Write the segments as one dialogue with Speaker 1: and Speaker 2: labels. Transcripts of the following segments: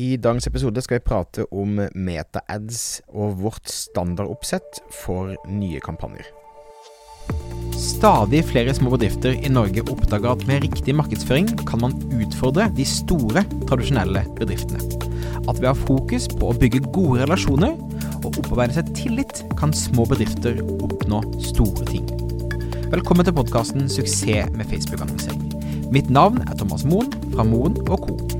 Speaker 1: I dagens episode skal vi prate om meta-ads og vårt standardoppsett for nye kampanjer.
Speaker 2: Stadig flere små bedrifter i Norge oppdager at med riktig markedsføring kan man utfordre de store, tradisjonelle bedriftene. At ved å ha fokus på å bygge gode relasjoner og opparbeide seg tillit, kan små bedrifter oppnå store ting. Velkommen til podkasten 'Suksess med Facebook-annonsering'. Mitt navn er Thomas Moen fra Moen Co.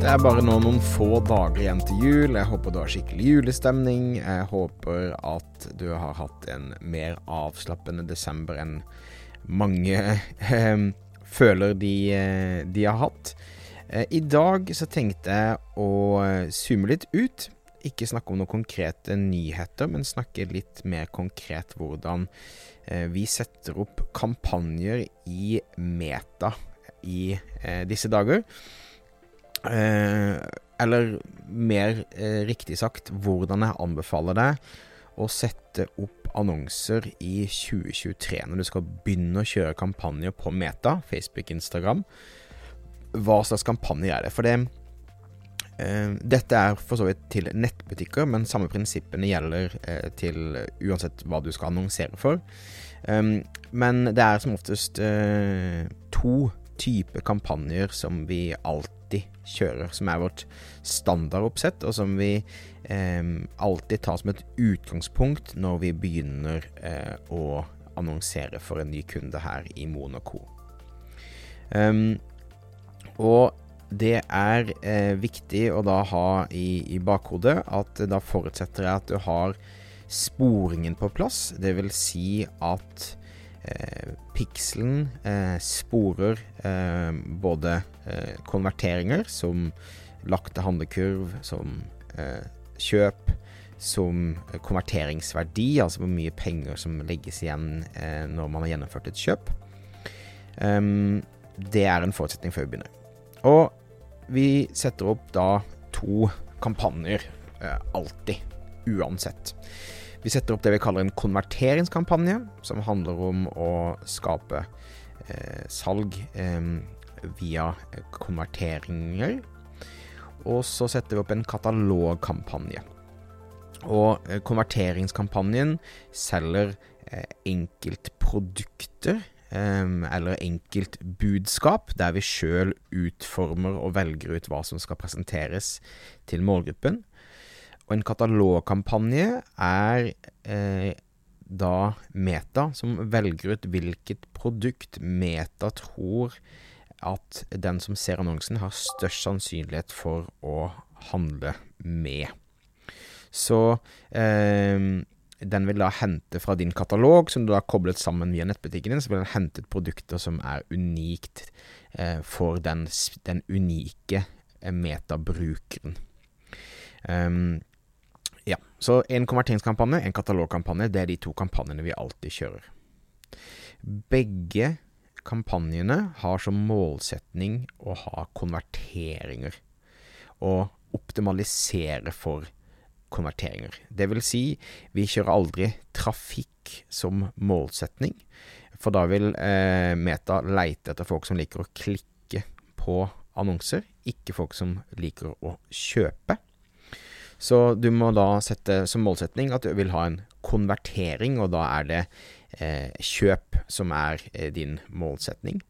Speaker 1: Det er bare nå noen få dager igjen til jul. Jeg håper du har skikkelig julestemning. Jeg håper at du har hatt en mer avslappende desember enn mange eh, føler de, eh, de, har hatt. Eh, I dag så tenkte jeg å zoome litt ut. Ikke snakke om noen konkrete nyheter, men snakke litt mer konkret hvordan eh, vi setter opp kampanjer i Meta i disse dager. Eh, eller mer eh, riktig sagt, hvordan jeg anbefaler deg å sette opp annonser i 2023, når du skal begynne å kjøre kampanjer på Meta, Facebook, Instagram. Hva slags kampanjer er det? For det eh, Dette er for så vidt til nettbutikker, men samme prinsippene gjelder eh, til uansett hva du skal annonsere for. Um, men det er som oftest eh, to typer kampanjer som vi alltid kjører, som er vårt standardoppsett, og som vi eh, alltid tar som et utgangspunkt når vi begynner eh, å annonsere for en ny kunde her i Monaco. Um, og det er eh, viktig å da ha i, i bakhodet at da forutsetter jeg at du har sporingen på plass. Vil si at eh, pikselen eh, sporer eh, både eh, konverteringer som lagte handlekurv, som eh, kjøp, som konverteringsverdi, altså hvor mye penger som legges igjen eh, når man har gjennomført et kjøp. Um, det er en forutsetning før vi begynner. Og vi setter opp da to kampanjer alltid, uansett. Vi setter opp det vi kaller en konverteringskampanje, som handler om å skape eh, salg eh, via konverteringer. Og så setter vi opp en katalogkampanje. Og eh, konverteringskampanjen selger eh, enkeltprodukter eh, eller enkeltbudskap, der vi sjøl utformer og velger ut hva som skal presenteres til målgruppen. Og en katalogkampanje er eh, da Meta som velger ut hvilket produkt Meta tror at den som ser annonsen, har størst sannsynlighet for å handle med. Så eh, den vil da hente fra din katalog, som du har koblet sammen via nettbutikken din, så vil den hente produkter som er unikt eh, for den, den unike eh, metabrukeren. Um, ja, så en konverteringskampanje, en katalogkampanje, det er de to kampanjene vi alltid kjører. Begge kampanjene har som målsetning å ha konverteringer, og optimalisere for konverteringer. Det vil si, vi kjører aldri trafikk som målsetning, for da vil eh, Meta leite etter folk som liker å klikke på annonser, ikke folk som liker å kjøpe. Så du må da sette som målsetning at du vil ha en konvertering, og da er det eh, kjøp som er eh, din målsetning.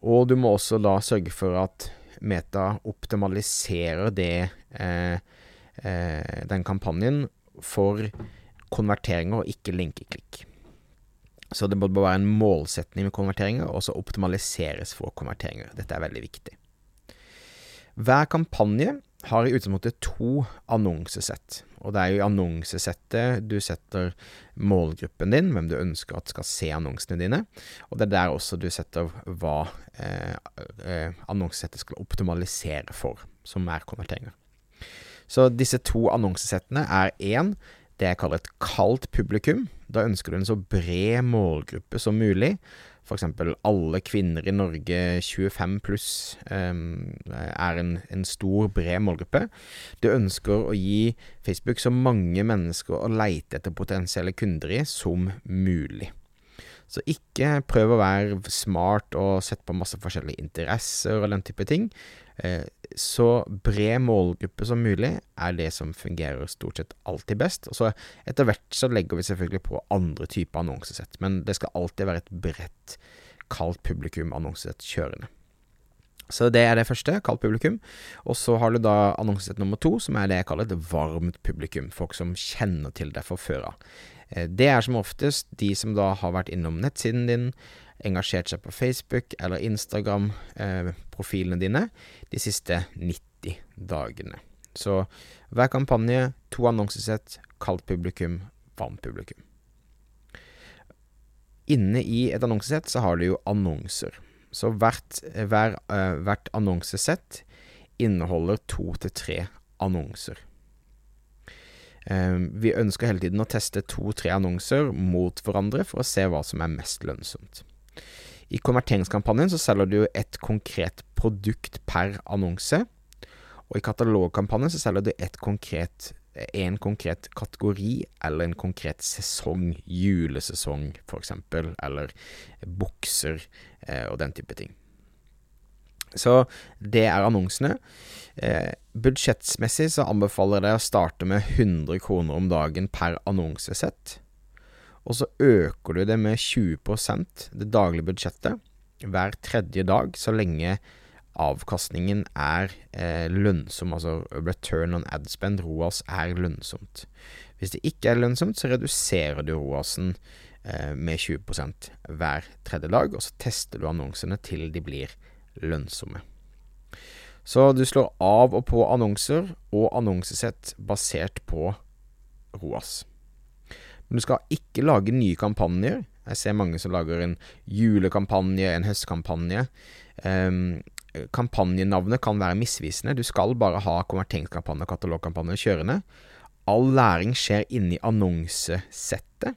Speaker 1: Og du må også da sørge for at Meta optimaliserer det, eh, eh den kampanjen for konverteringer og ikke linkeklikk. Så det må være en målsetning med konverteringer, og så optimaliseres for konverteringer. Dette er veldig viktig. Hver kampanje har i utgangspunktet to annonsesett. Og det er jo i annonsesettet du setter målgruppen din, hvem du ønsker at skal se annonsene dine. Og det er der også du setter hva eh, eh, annonsesettet skal optimalisere for, som er konverteringer. Så disse to annonsesettene er én det jeg kaller et kaldt publikum. Da ønsker du en så bred målgruppe som mulig. F.eks. alle kvinner i Norge 25 pluss um, er en, en, stor, bred målgruppe. Du ønsker å gi Facebook så mange mennesker å leite etter potensielle kunder i som mulig. Så ikke prøv å være smart og sette på masse forskjellige interesser og den type ting. Eh, så bred målgruppe som mulig er det som fungerer stort sett alltid best. Og så etter hvert så legger vi selvfølgelig på andre typer annonsesett, men det skal alltid være et bredt, kaldt publikum-annonsesett kjørende. Så det er det første, kaldt publikum. Og så har du da annonsesett nummer to, som er det jeg kaller et varmt publikum. Folk som kjenner til deg fra før av. Eh, det er som oftest de som da har vært innom nettsiden din, engasjert seg på Facebook eller Instagram-profilene eh, dine de siste 90 dagene. Så hver kampanje, to annonsesett, kaldt publikum, varmt publikum. Inne i et annonsesett så har du jo annonser. Så hvert, hver, uh, hvert annonsesett inneholder to til tre annonser. Uh, vi ønsker hele tiden å teste to-tre annonser mot hverandre for å se hva som er mest lønnsomt. I konverteringskampanjen så selger du et konkret produkt per annonse. Og i katalogkampanjen så selger du et konkret, en konkret kategori eller en konkret sesong. Julesesong, eksempel, eller bukser eh, og den type ting. Så det er annonsene. Eh, budsjettsmessig så anbefaler jeg deg å starte med 100 kroner om dagen per annonsesett og så øker du det med 20% det daglige budsjettet, hver tredje dag, så lenge avkastningen er eh, lønnsom, altså return on ad spend, ROAS, er lønnsomt. Hvis det ikke er lønnsomt, så reduserer du ROAS-en eh, med 20% hver tredje dag, og så tester du annonsene til de blir lønnsomme. Så du slår av og på annonser og annonsesett basert på ROAS. Men du skal ikke lage nye kampanjer. Jeg ser mange som lager en julekampanje, en høstkampanje. Um, kampanjenavnet kan være misvisende. Du skal bare ha konverteringskampanje og katalogkampanje kjørende. All læring skjer inni annonsesettet.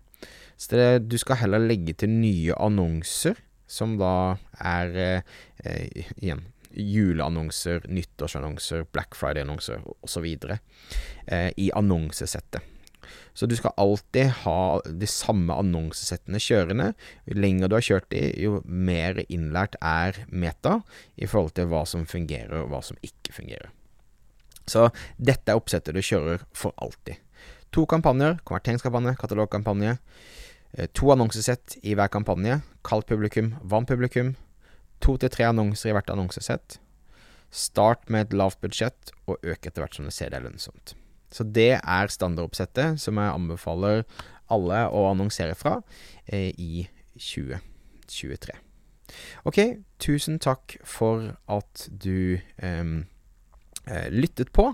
Speaker 1: Så det, du skal heller legge til nye annonser, som da er eh, igjen juleannonser, nyttårsannonser, Black Friday-annonser osv. Eh, i annonsesettet. Så du skal alltid ha de samme annonsesettene kjørende. Jo lenger du har kjørt de, jo mer innlært er meta i forhold til hva som fungerer og hva som ikke fungerer. Så dette er oppsettet du kjører for alltid. To kampanjer, konverteringskampanje, katalogkampanje. Eh, to annonsesett i hver kampanje. Kaldt publikum, varmt publikum. To til tre annonser i hvert annonsesett. Start med et lavt budsjett, og øk etter hvert som du ser det er lønnsomt. Så det er standardoppsettet som jeg anbefaler alle å annonsere fra eh, i 2023. Ok, tusen takk for at du eh, lyttet på.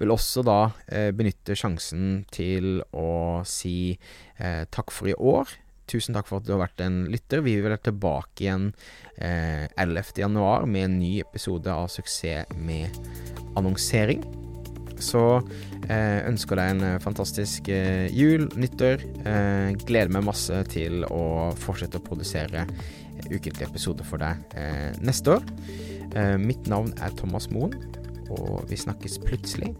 Speaker 1: Vil også da eh, benytte sjansen til å si eh, takk for i år. Tusen takk for at du har vært en lytter. Vi vil være tilbake igjen eh, 11.11 med en ny episode av Suksess med annonsering. Så eh, ønsker deg en eh, fantastisk eh, jul, nyttår. Gleder meg masse til å fortsette å produsere ukentlige episoder for deg neste år. Mitt navn er Thomas Moen, og vi snakkes plutselig.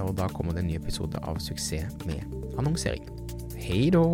Speaker 1: Og da kommer det en ny episode av Suksess med annonsering. Hei då!